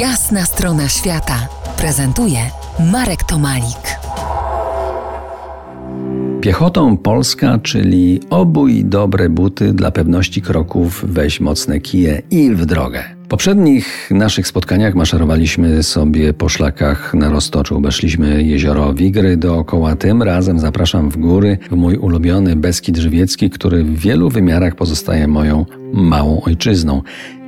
Jasna strona świata prezentuje Marek Tomalik. Piechotą Polska, czyli obój dobre buty dla pewności kroków, weź mocne kije i w drogę. W poprzednich naszych spotkaniach maszerowaliśmy sobie po szlakach na Roztoczu. Weszliśmy jezioro Wigry dookoła. Tym razem zapraszam w góry, w mój ulubiony Beskid Żywiecki, który w wielu wymiarach pozostaje moją małą ojczyzną.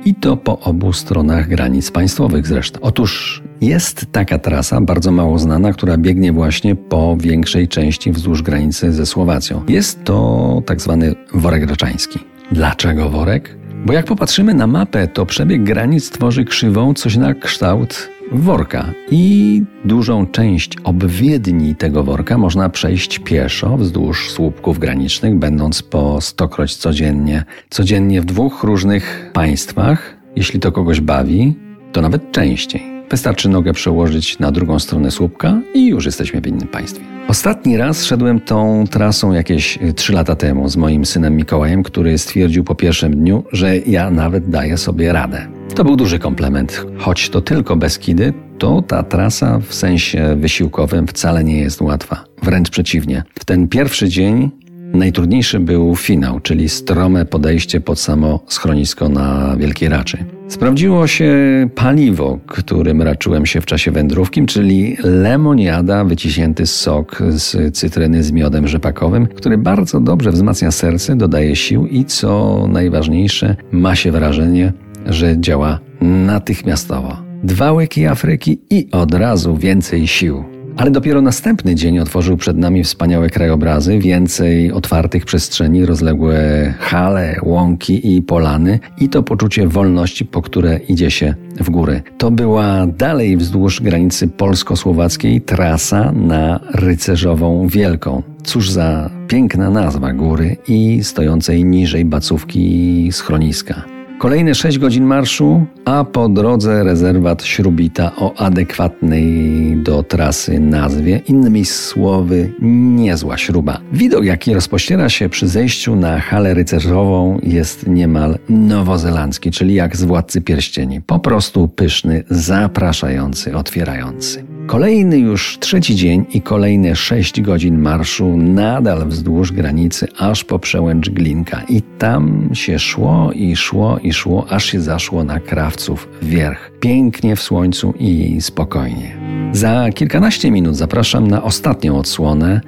I to po obu stronach granic państwowych zresztą. Otóż jest taka trasa, bardzo mało znana, która biegnie właśnie po większej części wzdłuż granicy ze Słowacją. Jest to tak zwany worek graczański. Dlaczego worek? Bo jak popatrzymy na mapę, to przebieg granic tworzy krzywą coś na kształt worka i dużą część obwiedni tego worka można przejść pieszo wzdłuż słupków granicznych, będąc po stokroć codziennie, codziennie w dwóch różnych państwach. Jeśli to kogoś bawi, to nawet częściej. Wystarczy nogę przełożyć na drugą stronę słupka i już jesteśmy w innym państwie. Ostatni raz szedłem tą trasą jakieś 3 lata temu z moim synem Mikołajem, który stwierdził po pierwszym dniu, że ja nawet daję sobie radę. To był duży komplement. Choć to tylko Beskidy, to ta trasa w sensie wysiłkowym wcale nie jest łatwa. Wręcz przeciwnie. W ten pierwszy dzień Najtrudniejszy był finał, czyli strome podejście pod samo schronisko na Wielkiej Raczy. Sprawdziło się paliwo, którym raczyłem się w czasie wędrówki, czyli lemoniada, wyciśnięty sok z cytryny z miodem rzepakowym, który bardzo dobrze wzmacnia serce, dodaje sił i co najważniejsze, ma się wrażenie, że działa natychmiastowo. Dwa łyki Afryki i od razu więcej sił. Ale dopiero następny dzień otworzył przed nami wspaniałe krajobrazy, więcej otwartych przestrzeni, rozległe hale, łąki i polany i to poczucie wolności, po które idzie się w góry. To była dalej wzdłuż granicy polsko-słowackiej trasa na Rycerzową Wielką. Cóż za piękna nazwa góry i stojącej niżej bacówki schroniska. Kolejne 6 godzin marszu, a po drodze rezerwat Śrubita o adekwatnej do trasy nazwie, innymi słowy, niezła śruba. Widok, jaki rozpościera się przy zejściu na halę rycerzową, jest niemal nowozelandzki, czyli jak z Władcy Pierścieni. Po prostu pyszny, zapraszający, otwierający. Kolejny już trzeci dzień i kolejne sześć godzin marszu nadal wzdłuż granicy aż po przełęcz Glinka. I tam się szło i szło i szło, aż się zaszło na krawców wierch. Pięknie w słońcu i spokojnie. Za kilkanaście minut zapraszam na ostatnią odsłonę.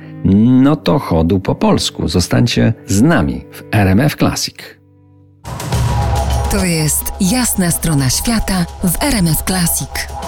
No to chodu po polsku. Zostańcie z nami w RMF Classic. To jest jasna strona świata w RMF Classic.